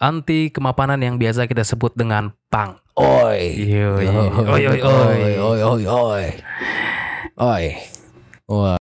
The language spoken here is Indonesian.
anti kemapanan yang biasa kita sebut dengan pang. Oi. Oi, oi, oi, oi, oi, oi. Oi.